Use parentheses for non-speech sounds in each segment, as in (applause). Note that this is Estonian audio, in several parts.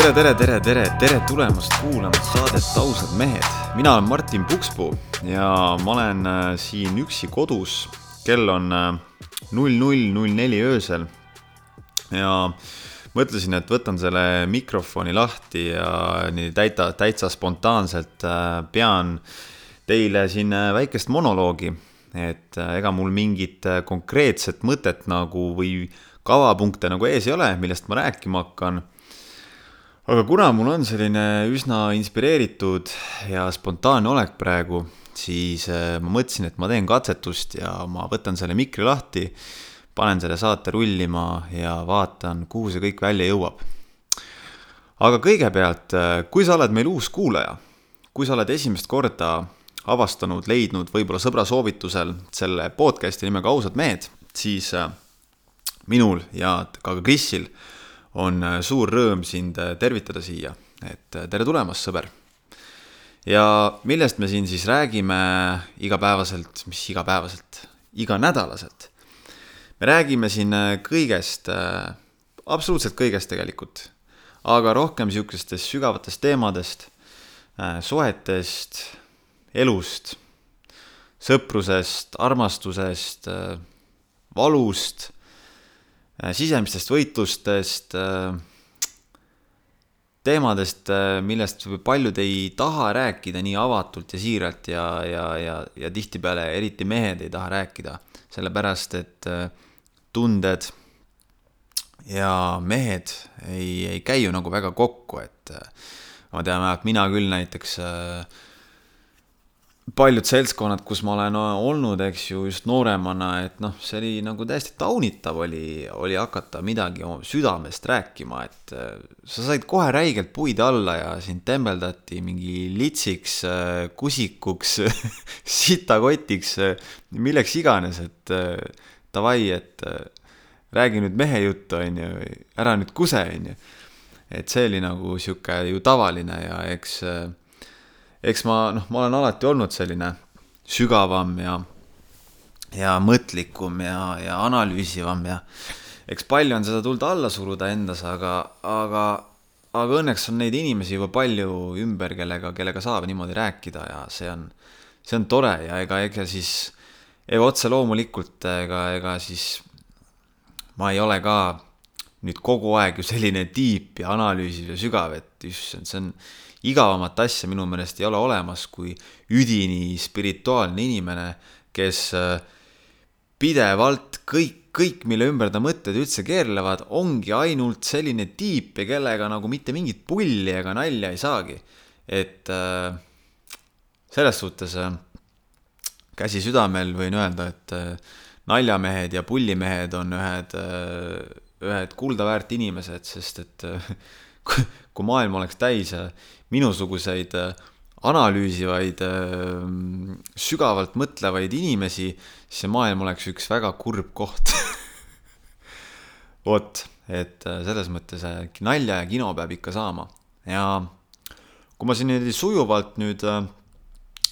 tere, tere, tere, tere, tere tulemast kuulama saadet Ausad mehed. mina olen Martin Pukspuu ja ma olen äh, siin üksi kodus. kell on äh, null null null neli öösel. ja mõtlesin, et võtan selle mikrofoni lahti ja nii täita, täitsa spontaanselt äh, pean teile siin väikest monoloogi. et ega mul mingit konkreetset mõtet nagu või kavapunkte nagu ees ei ole, millest ma rääkima hakkan aga kuna mul on selline üsna inspireeritud ja spontaanne olek praegu, siis äh, ma mõtlesin, et ma teen katsetust ja ma võtan selle mikri lahti, panen selle saate rullima ja vaatan, kuhu see kõik välja jõuab. aga kõigepealt, äh, kui sa oled meil uus kuulaja, kui sa oled esimest korda avastanud, leidnud võib-olla sõbra soovitusel selle podcast'i nimega Ausad mehed, siis äh, minul ja ka Krisil on äh, suur rõõm sind äh, tervitada siia, et äh, tere tulemast, sõber. ja millest me siin siis räägime igapäevaselt, mis igapäevaselt, iganädalaselt? me räägime siin kõigest, absoluutselt kõigest tegelikult, aga rohkem niisugustest sügavatest teemadest, suhetest, elust, sõprusest, armastusest, valust sisemistest võitlustest, äh, teemadest, äh, millest paljud ei taha rääkida nii avatult ja siiralt ja, ja, ja, ja tihtipeale eriti mehed ei taha rääkida, sellepärast et tunded ja mehed ei, ei käi ju nagu väga kokku, et ma tean vähemalt mina küll näiteks äh, paljud seltskonnad, kus ma olen olnud, eks ju, just nooremana, et noh, see oli nagu täiesti taunitav oli, oli hakata midagi südamest rääkima, et äh, sa said kohe räigelt puid alla ja sind tembeldati mingi litsiks, äh, kusikuks (laughs) sitakotiks, äh, milleks iganes, et davai, et räägi nüüd mehe juttu, on ju, ära nüüd kuse, on ju. et see oli nagu sihuke ju tavaline ja eks eks ma, noh, ma olen alati olnud selline sügavam ja, ja mõtlikum ja, ja analüüsivam ja eks palju on seda tulnud alla suruda endas, aga, aga, aga õnneks on neid inimesi juba palju ümber, kellega, kellega saab niimoodi rääkida ja see on, see on tore ja ega, ega siis, ega otse loomulikult, ega, ega siis ma ei ole ka nüüd kogu aeg ju selline tiip ja analüüsiv ja sügav, et issand, see on igavamat asja minu meelest ei ole olemas kui üdini spirituaalne inimene, kes äh, pidevalt kõik, kõik, mille ümber ta mõtted üldse keerlevad, ongi ainult selline tiip ja kellega nagu mitte mingit pulli ega nalja ei saagi. et äh, selles suhtes äh, käsi südamel võin öelda, et naljamehed ja pullimehed on ühed, ühed kuldaväärt inimesed, sest et (laughs) kui maailm oleks täis minusuguseid äh, analüüsivaid, äh, sügavalt mõtlevaid inimesi, siis see maailm oleks üks väga kurb koht. (laughs) Vot, et äh, selles mõttes nalja ja kino peab ikka saama. Ja kui ma siin niimoodi sujuvalt nüüd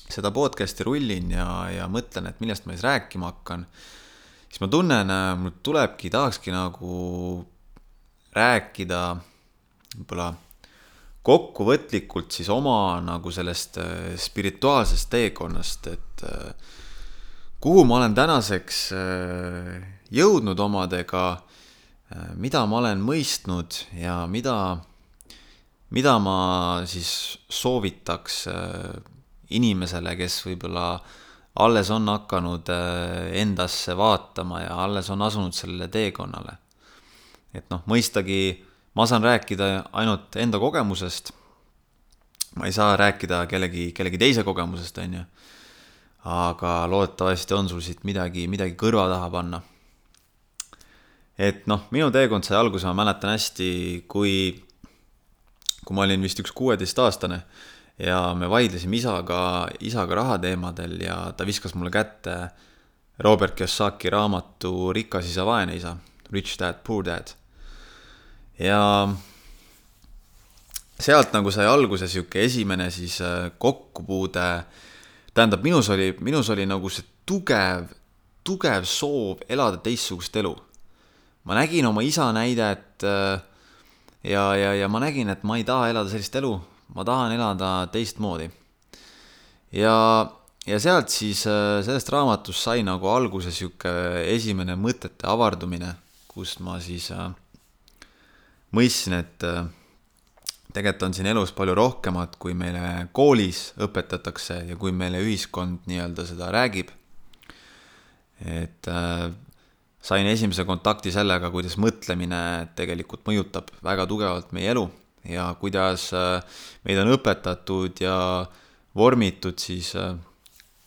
seda podcast'i rullin ja, ja mõtlen, et millest ma siis rääkima hakkan, siis ma tunnen, mul tulebki, tahakski nagu rääkida võib-olla kokkuvõtlikult siis oma nagu sellest äh, spirituaalsest teekonnast, et äh, kuhu ma olen tänaseks äh, jõudnud omadega, mida ma olen mõistnud ja mida, mida ma siis soovitaks inimesele, kes võib-olla alles on hakanud endasse vaatama ja alles on asunud sellele teekonnale. et noh, mõistagi ma saan rääkida ainult enda kogemusest. ma ei saa rääkida kellegi, kellegi teise kogemusest, on ju. aga loodetavasti on sul siit midagi, midagi kõrva taha panna. et noh, minu teekond sai alguse, ma mäletan hästi, kui, kui ma olin vist üks kuueteistaastane ja me vaidlesime isaga, isaga rahateemadel ja ta viskas mulle kätte Robert Kiyosaki raamatu Rikas isa, vaene isa, Rich Dad, Poor Dad ja sealt nagu sai alguse sihuke esimene siis äh, kokkupuude. tähendab, minus oli, minus oli nagu see tugev, tugev soov elada teistsugust elu. ma nägin oma isa näidet, äh, ja, ja, ja ma nägin, et ma ei taha elada sellist elu, ma tahan elada teistmoodi. ja, ja sealt siis, äh, sellest raamatust sai nagu alguse sihuke esimene mõtete avardumine, kus ma siis äh, mõistsin, et äh, tegelikult on siin elus palju rohkemat, kui meile koolis õpetatakse ja kui meile ühiskond nii-öelda seda räägib. et äh, sain esimese kontakti sellega, kuidas mõtlemine tegelikult mõjutab väga tugevalt meie elu ja kuidas äh, meid on õpetatud ja vormitud siis äh,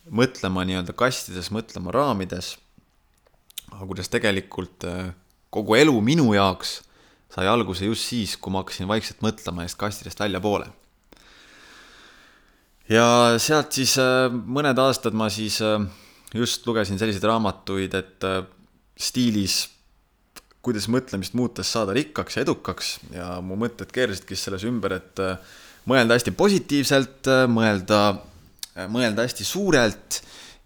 mõtlema nii-öelda kastides, mõtlema raamides. aga kuidas tegelikult kogu elu minu jaoks sai alguse just siis, kui ma hakkasin vaikselt mõtlema neist kastidest väljapoole. ja sealt siis mõned aastad ma siis just lugesin selliseid raamatuid, et stiilis, kuidas mõtlemist muutes saada rikkaks ja edukaks ja mu mõtted keerasidki selles ümber, et äh, mõelda hästi positiivselt, äh, mõelda, äh, mõelda hästi suurelt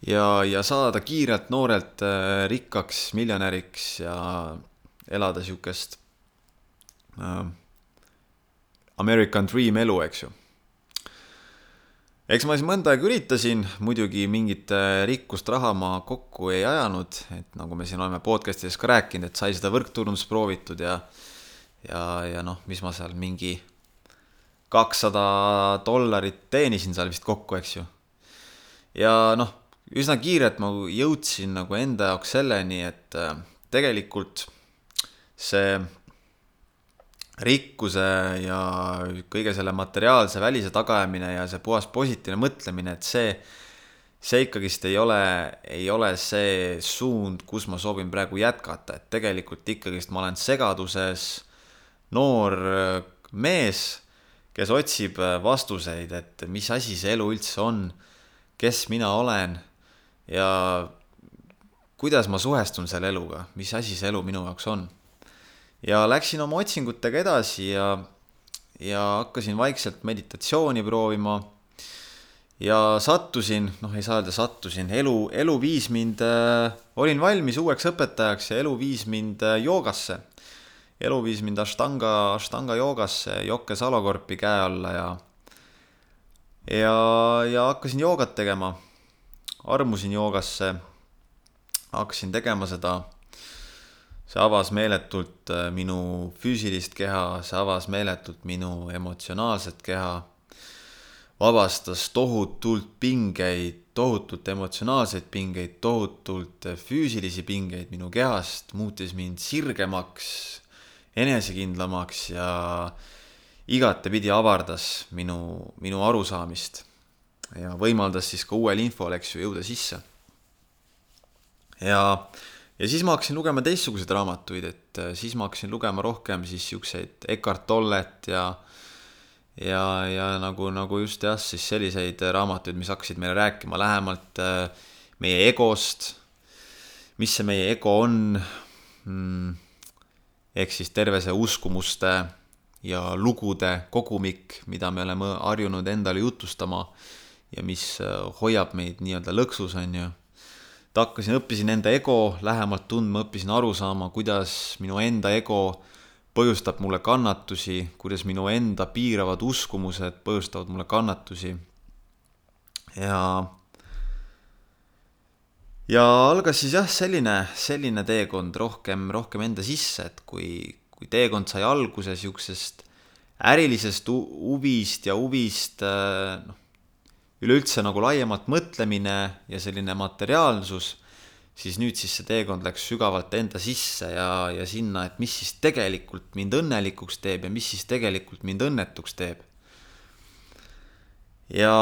ja, ja saada kiirelt noorelt rikkaks, miljonäriks ja elada äh, American Dream elu, eks ju eks ma siis mõnda aega üritasin, muidugi mingit äh, rikkust raha ma kokku ei ajanud, et nagu me siin oleme podcast'ides ka rääkinud, et sai seda võrkturundust proovitud ja ja, ja noh, mis ma seal mingi kakssada dollarit teenisin seal vist kokku, eks ju. ja noh, üsna kiirelt ma jõudsin nagu enda jaoks selleni, et äh, tegelikult see rikkuse ja kõige selle materiaalse välise tagaajamine ja see puhas positiivne mõtlemine, et see, see ikkagist ei ole, ei ole see suund, kus ma soovin praegu jätkata, et tegelikult ikkagist ma olen segaduses noor mees, kes otsib vastuseid, et mis asi see elu üldse on, kes mina olen ja kuidas ma suhestun selle eluga, mis asi see elu minu jaoks on ja läksin oma otsingutega edasi ja, ja hakkasin vaikselt meditatsiooni proovima. ja sattusin, noh, ei saa öelda sattusin, elu, elu viis mind äh,, olin valmis uueks õpetajaks ja elu viis mind äh, joogasse. elu viis mind Ashtanga, Ashtanga joogasse, Jokke Salokorpi käe alla ja ja, ja hakkasin joogat tegema. armusin joogasse, hakkasin tegema seda see avas meeletult äh, minu füüsilist keha, see avas meeletult minu emotsionaalset keha, vabastas tohutult pingeid, tohutult emotsionaalseid pingeid, tohutult äh, füüsilisi pingeid minu kehast, muutis mind sirgemaks, enesekindlamaks ja igatepidi avardas minu, minu arusaamist ja võimaldas siis ka uuel infol, eks ju, jõuda sisse. ja ja siis ma hakkasin lugema teistsuguseid raamatuid, et äh, siis ma hakkasin lugema rohkem siis siukseid Eckart Tollet ja ja, ja nagu, nagu just jah, siis selliseid raamatuid, mis hakkasid meile rääkima lähemalt äh, meie egost, mis see meie ego on mm,, ehk siis terve see uskumuste ja lugude kogumik, mida me oleme harjunud endale jutustama ja mis äh, hoiab meid nii-öelda lõksus, on ju hakkasin, õppisin enda ego lähemalt tundma, õppisin aru saama, kuidas minu enda ego põhjustab mulle kannatusi, kuidas minu enda piiravad uskumused põhjustavad mulle kannatusi. ja, ja algas siis jah, selline, selline teekond rohkem, rohkem enda sisse, et kui, kui teekond sai alguse siuksest ärilisest huvist ja huvist noh, üleüldse nagu laiemalt mõtlemine ja selline materiaalsus, siis nüüd siis see teekond läks sügavalt enda sisse ja, ja sinna, et mis siis tegelikult mind õnnelikuks teeb ja mis siis tegelikult mind õnnetuks teeb. ja,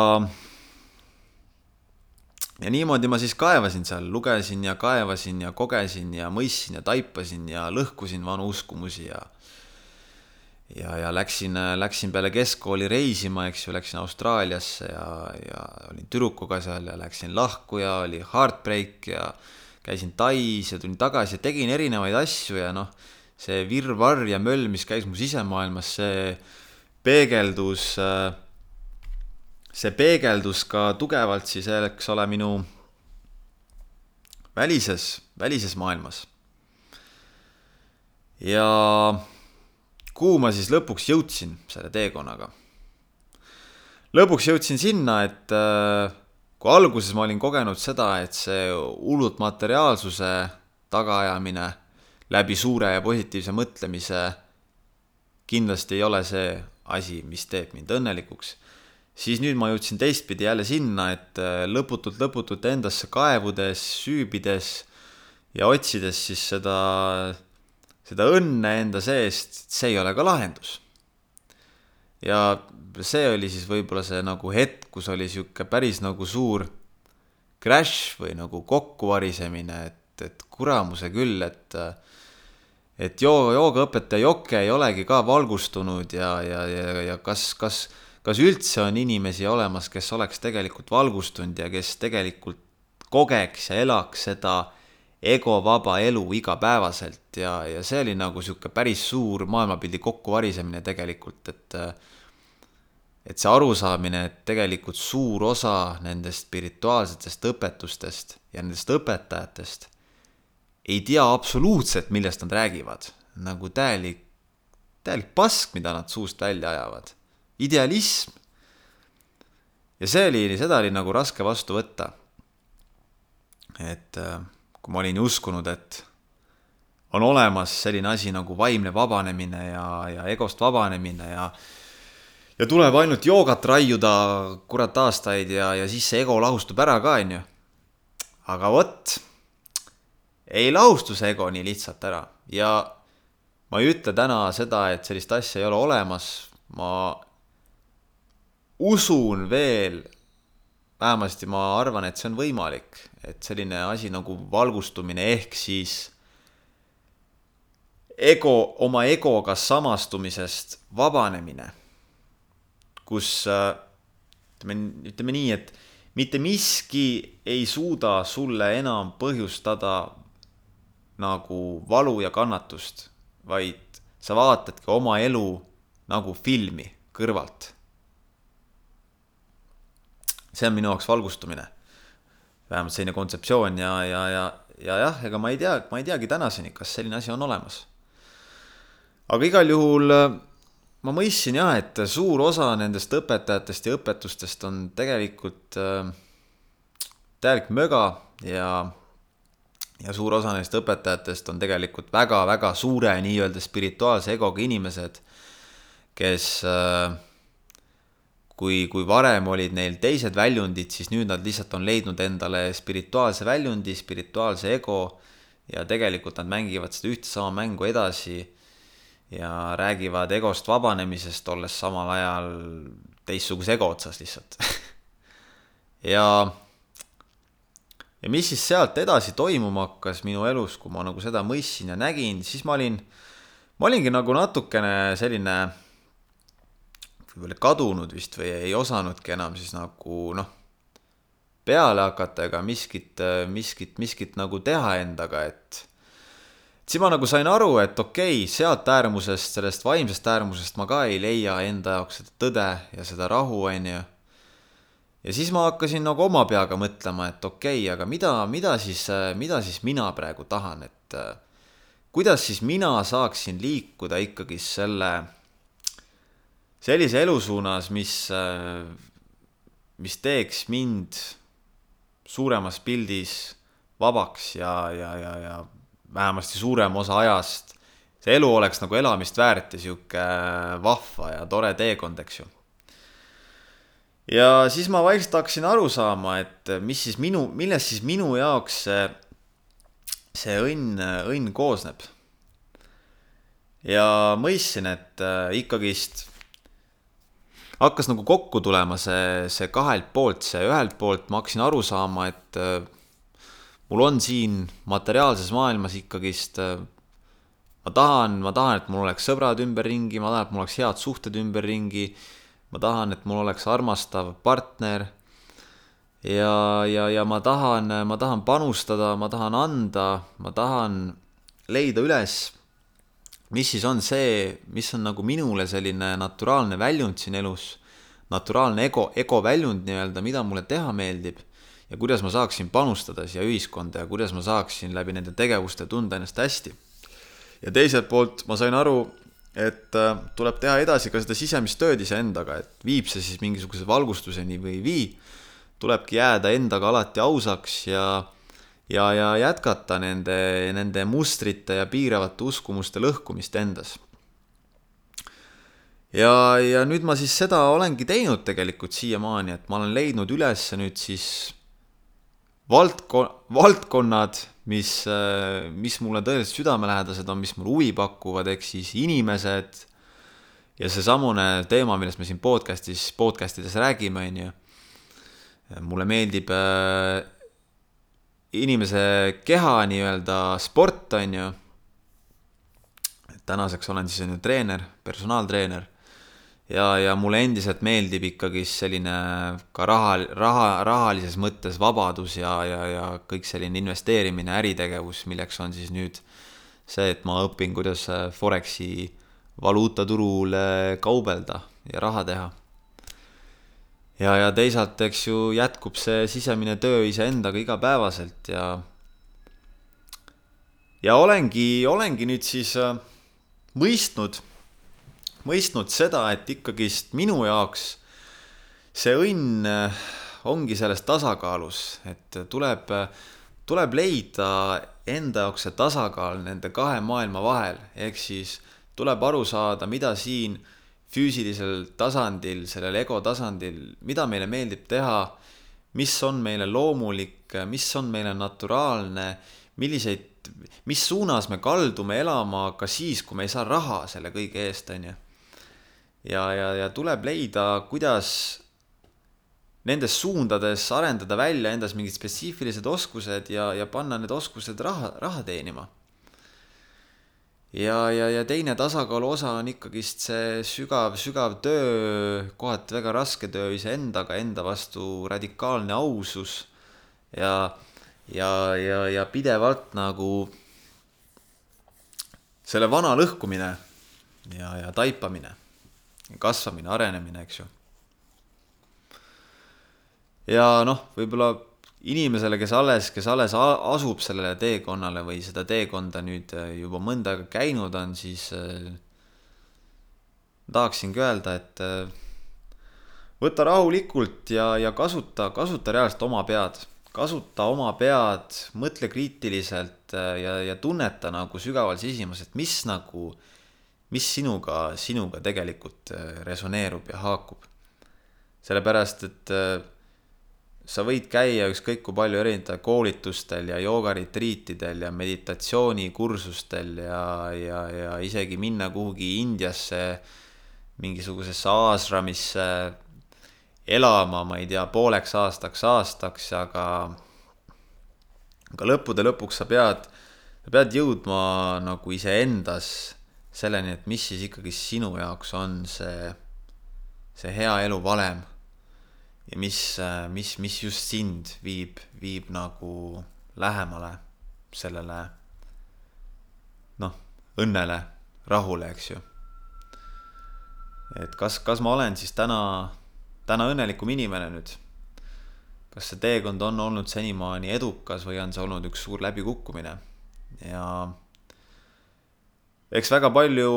ja niimoodi ma siis kaevasin seal, lugesin ja kaevasin ja kogesin ja mõistsin ja taipasin ja lõhkusin vanu uskumusi ja ja, ja läksin, läksin peale keskkooli reisima, eks ju, läksin Austraaliasse ja, ja olin tüdrukuga seal ja läksin lahku ja oli heartbreak ja käisin Tais ja tulin tagasi ja tegin erinevaid asju ja noh, see virvarr ja möll, mis käis mu sisemaailmas, see peegeldus, see peegeldus ka tugevalt siis, eks ole, minu välises, välises maailmas. ja kuhu ma siis lõpuks jõudsin selle teekonnaga? lõpuks jõudsin sinna, et äh, kui alguses ma olin kogenud seda, et see hullult materiaalsuse tagaajamine läbi suure ja positiivse mõtlemise kindlasti ei ole see asi, mis teeb mind õnnelikuks, siis nüüd ma jõudsin teistpidi jälle sinna, et äh, lõputult, lõputult endasse kaevudes, süübides ja otsides siis seda seda õnne enda seest, see ei ole ka lahendus. ja see oli siis võib-olla see nagu hetk, kus oli sihuke päris nagu suur crash või nagu kokkuvarisemine, et, et kuramuse küll, et et joo-, joogaõpetaja Jokke ei olegi ka valgustunud ja, ja, ja, ja kas, kas, kas üldse on inimesi olemas, kes oleks tegelikult valgustunud ja kes tegelikult kogeks ja elaks seda egovaba elu igapäevaselt ja, ja see oli nagu sihuke päris suur maailmapildi kokkuvarisemine tegelikult, et et see arusaamine, et tegelikult suur osa nendest spirituaalsetest õpetustest ja nendest õpetajatest ei tea absoluutselt, millest nad räägivad. nagu täielik, täielik pask, mida nad suust välja ajavad. idealism. ja see oli, seda oli nagu raske vastu võtta. et äh, kui ma olin uskunud, et on olemas selline asi nagu vaimne vabanemine ja, ja egost vabanemine ja ja tuleb ainult joogat raiuda kurat aastaid ja, ja siis see ego lahustub ära ka, onju. aga vot, ei lahustu see ego nii lihtsalt ära ja ma ei ütle täna seda, et sellist asja ei ole olemas, ma usun veel vähemasti ma arvan, et see on võimalik, et selline asi nagu valgustumine ehk siis ego, oma egoga samastumisest vabanemine, kus ütleme, ütleme nii, et mitte miski ei suuda sulle enam põhjustada nagu valu ja kannatust, vaid sa vaatadki oma elu nagu filmi kõrvalt see on minu jaoks valgustumine. vähemalt selline kontseptsioon ja, ja, ja, ja jah, ega ma ei tea, ma ei teagi tänaseni, kas selline asi on olemas. aga igal juhul äh, ma mõistsin jah, et suur osa nendest õpetajatest ja õpetustest on tegelikult äh, täielik möga ja, ja suur osa neist õpetajatest on tegelikult väga-väga suure nii-öelda spirituaalse egoga inimesed, kes äh, kui, kui varem olid neil teised väljundid, siis nüüd nad lihtsalt on leidnud endale spirituaalse väljundi, spirituaalse ego ja tegelikult nad mängivad seda ühte sama mängu edasi ja räägivad egost vabanemisest, olles samal ajal teistsuguse ego otsas lihtsalt. (laughs) Ja, ja mis siis sealt edasi toimuma hakkas minu elus, kui ma nagu seda mõistsin ja nägin, siis ma olin, ma olingi nagu natukene selline võib-olla kadunud vist või ei osanudki enam siis nagu noh, peale hakata ega miskit, miskit, miskit nagu teha endaga, et siis ma nagu sain aru, et okei okay,, sealt äärmusest, sellest vaimsest äärmusest ma ka ei leia enda jaoks seda tõde ja seda rahu, on ju. ja siis ma hakkasin nagu oma peaga mõtlema, et okei okay,, aga mida, mida siis, mida siis mina praegu tahan, et kuidas siis mina saaksin liikuda ikkagi selle sellise elu suunas, mis, äh, mis teeks mind suuremas pildis vabaks ja, ja, ja, ja vähemasti suurem osa ajast see elu oleks nagu elamist väärt ja sihuke vahva ja tore teekond, eks ju. ja siis ma vaikselt hakkasin aru saama, et mis siis minu, millest siis minu jaoks see, see õnn, õnn koosneb. ja mõistsin, et äh, ikkagist hakkas nagu kokku tulema see, see kahelt poolt, see ühelt poolt ma hakkasin aru saama, et äh, mul on siin materiaalses maailmas ikkagist äh, ma tahan, ma tahan, et mul oleks sõbrad ümberringi, ma tahan, et mul oleks head suhted ümberringi. ma tahan, et mul oleks armastav partner. ja, ja, ja ma tahan, ma tahan panustada, ma tahan anda, ma tahan leida üles mis siis on see, mis on nagu minule selline naturaalne väljund siin elus, naturaalne ego, ego väljund nii-öelda, mida mulle teha meeldib ja kuidas ma saaksin panustada siia ühiskonda ja kuidas ma saaksin läbi nende tegevuste tunda ennast hästi. ja teiselt poolt ma sain aru, et äh, tuleb teha edasi ka seda sisemist tööd iseendaga, et viib see siis mingisuguse valgustuseni või ei vii, tulebki jääda endaga alati ausaks ja ja, ja jätkata nende, nende mustrite ja piiravate uskumuste lõhkumist endas. ja, ja nüüd ma siis seda olengi teinud tegelikult siiamaani, et ma olen leidnud üles nüüd siis valdko-, valdkonnad, mis, mis mulle tõeliselt südamelähedased on, mis mulle huvi pakuvad, ehk siis inimesed ja seesamune teema, millest me siin podcast'is, podcast ides räägime, on ju. mulle meeldib inimese keha nii-öelda sport, on ju. tänaseks olen siis on ju treener, personaaltreener ja, ja mulle endiselt meeldib ikkagi selline ka raha, raha, rahalises mõttes vabadus ja, ja, ja kõik selline investeerimine, äritegevus, milleks on siis nüüd see, et ma õpin, kuidas Foreksi valuutaturul kaubelda ja raha teha. Ja, ja teisalt, eks ju, jätkub see sisemine töö iseendaga igapäevaselt ja ja olengi, olengi nüüd siis äh, mõistnud mõistnud seda, et ikkagist minu jaoks see õnn äh, ongi selles tasakaalus, et tuleb, tuleb leida enda jaoks see tasakaal nende kahe maailma vahel, ehk siis tuleb aru saada, mida siin füüsilisel tasandil, sellel ego tasandil, mida meile meeldib teha, mis on meile loomulik, mis on meile naturaalne, milliseid, mis suunas me kaldume elama ka siis, kui me ei saa raha selle kõige eest, on ju ja, ja, ja tuleb leida, kuidas nendes suundades arendada välja endas mingid spetsiifilised oskused ja, ja panna need oskused raha, raha teenima. Ja, ja, ja teine tasakaalu osa on ikkagist see sügav, sügav töö, kohati väga raske töö iseendaga, enda vastu radikaalne ausus ja, ja, ja, ja pidevalt nagu selle vana lõhkumine ja, ja taipamine kasvamine, arenemine, eks ju. ja noh, võib-olla inimesele, kes alles, kes alles asub sellele teekonnale või seda teekonda nüüd äh, juba mõnda aega käinud on, siis äh, tahaksingi öelda, et äh, võta rahulikult ja, ja kasuta, kasuta reaalselt oma pead, kasuta oma pead, mõtle kriitiliselt ja, ja tunneta nagu sügaval sisimas, et mis nagu mis sinuga, sinuga tegelikult resoneerub ja haakub. sellepärast, et sa võid käia ükskõik kui palju erinevatel koolitustel ja joogaritriitidel ja meditatsioonikursustel ja, ja, ja isegi minna kuhugi Indiasse mingisugusesse aasramisse elama, ma ei tea, pooleks aastaks, aastaks, aga aga lõppude lõpuks sa pead, sa pead jõudma nagu iseendas selleni, et mis siis ikkagi sinu jaoks on see, see hea elu valem. Ja mis, mis, mis just sind viib, viib nagu lähemale sellele noh, õnnele, rahule, eks ju. et kas, kas ma olen siis täna, täna õnnelikum inimene nüüd? kas see teekond on olnud senimaani edukas või on see olnud üks suur läbikukkumine? ja eks väga palju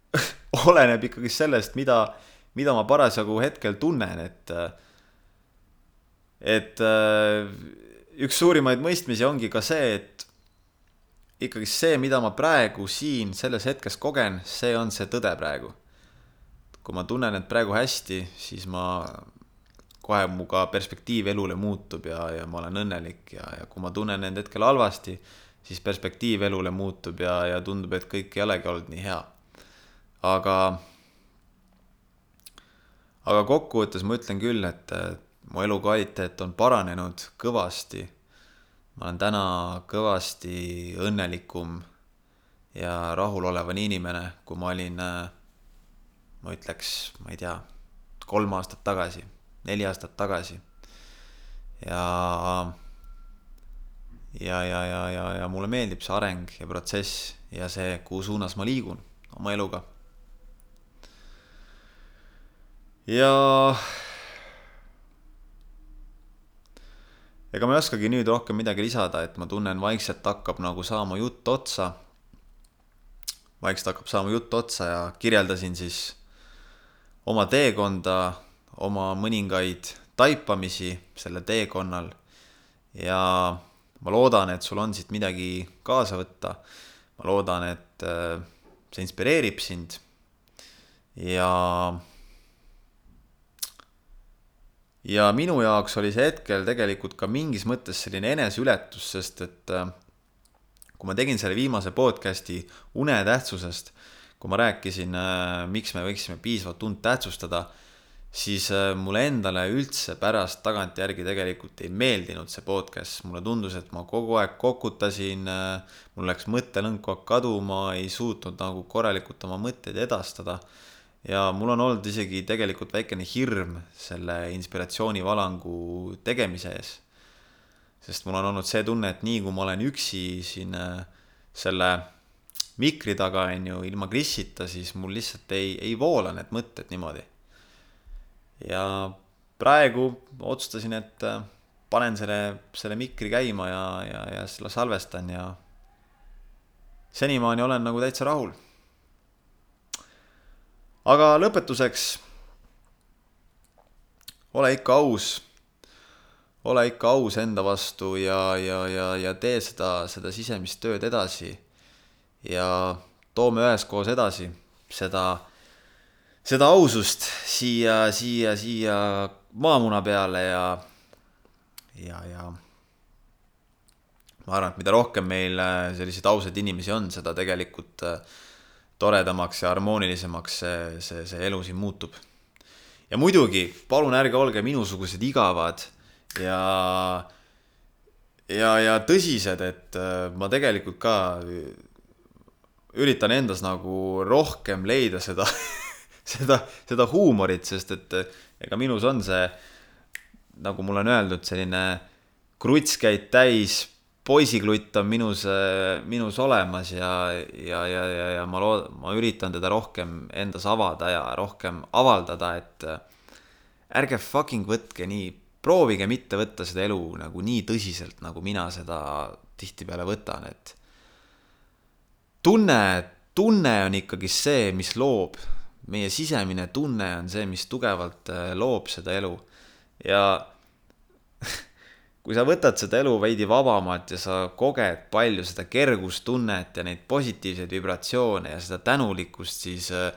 (laughs) oleneb ikkagi sellest, mida, mida ma parasjagu hetkel tunnen, et et üks suurimaid mõistmisi ongi ka see, et ikkagi see, mida ma praegu siin selles hetkes kogen, see on see tõde praegu. kui ma tunnen end praegu hästi, siis ma, kohe mu ka perspektiiv elule muutub ja, ja ma olen õnnelik ja, ja kui ma tunnen end hetkel halvasti, siis perspektiiv elule muutub ja, ja tundub, et kõik ei olegi olnud nii hea. aga, aga kokkuvõttes ma ütlen küll, et mu elukvaliteet on paranenud kõvasti. ma olen täna kõvasti õnnelikum ja rahulolevam inimene, kui ma olin, ma ütleks, ma ei tea, kolm aastat tagasi, neli aastat tagasi. ja ja, ja, ja, ja, ja mulle meeldib see areng ja protsess ja see, kuhu suunas ma liigun oma eluga. Ja ega ma ei oskagi nüüd rohkem midagi lisada, et ma tunnen vaikselt hakkab nagu saama jutt otsa. vaikselt hakkab saama jutt otsa ja kirjeldasin siis oma teekonda, oma mõningaid taipamisi sellel teekonnal ja ma loodan, et sul on siit midagi kaasa võtta. ma loodan, et äh, see inspireerib sind ja ja minu jaoks oli see hetkel tegelikult ka mingis mõttes selline eneseületus, sest et äh, kui ma tegin selle viimase podcast'i une tähtsusest, kui ma rääkisin, äh, miks me võiksime piisavalt und tähtsustada, siis äh, mulle endale üldse pärast tagantjärgi tegelikult ei meeldinud see podcast, mulle tundus, et ma kogu aeg kokutasin, mul läks aeg kaduma, ei suutnud nagu korralikult oma mõtteid edastada ja mul on olnud isegi tegelikult väikene hirm selle inspiratsioonivalangu tegemise ees. sest mul on olnud see tunne, et nii kui ma olen üksi siin äh, selle mikri taga, on ju, ilma Krisita, siis mul lihtsalt ei, ei voola need mõtted niimoodi. ja praegu otsustasin, et äh, panen selle, selle mikri käima ja, ja, ja selle salvestan ja senimaani olen nagu täitsa rahul aga lõpetuseks. ole ikka aus. ole ikka aus enda vastu ja, ja, ja, ja tee seda, seda sisemist tööd edasi. ja toome üheskoos edasi seda, seda ausust siia, siia, siia maamuna peale ja, ja, ja ma arvan, et mida rohkem meil selliseid ausaid inimesi on, seda tegelikult äh, toredamaks ja harmoonilisemaks see, see, see elu siin muutub. ja muidugi, palun ärge olge minusugused igavad ja, ja, ja tõsised, et äh, ma tegelikult ka üritan endas nagu rohkem leida seda (laughs) seda, seda huumorit, sest et äh, ega minus on see, nagu mulle on öeldud, selline kruts käid täis poisiklutt on minus, minus olemas ja, ja, ja, ja, ja ma lood-, ma üritan teda rohkem endas avada ja rohkem avaldada, et ärge fucking võtke nii, proovige mitte võtta seda elu nagu nii tõsiselt, nagu mina seda tihtipeale võtan, et tunne, tunne on ikkagi see, mis loob, meie sisemine tunne on see, mis tugevalt äh, loob seda elu. Ja (laughs) kui sa võtad seda elu veidi vabamalt ja sa koged palju seda kergustunnet ja neid positiivseid vibratsioone ja seda tänulikkust, siis uh,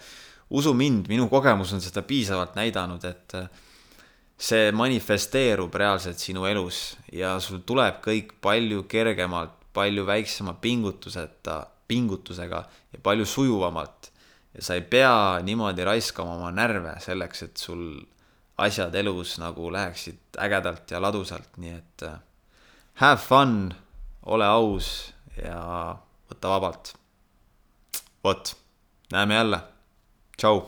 usu mind, minu kogemus on seda piisavalt näidanud, et uh, see manifesteerub reaalselt sinu elus ja sul tuleb kõik palju kergemalt, palju väiksema pingutuseta, pingutusega ja palju sujuvamalt. ja sa ei pea niimoodi raiskama oma närve selleks, et sul asjad elus nagu läheksid ägedalt ja ladusalt, nii et äh, have fun, ole aus ja võta vabalt. vot, näeme jälle, tšau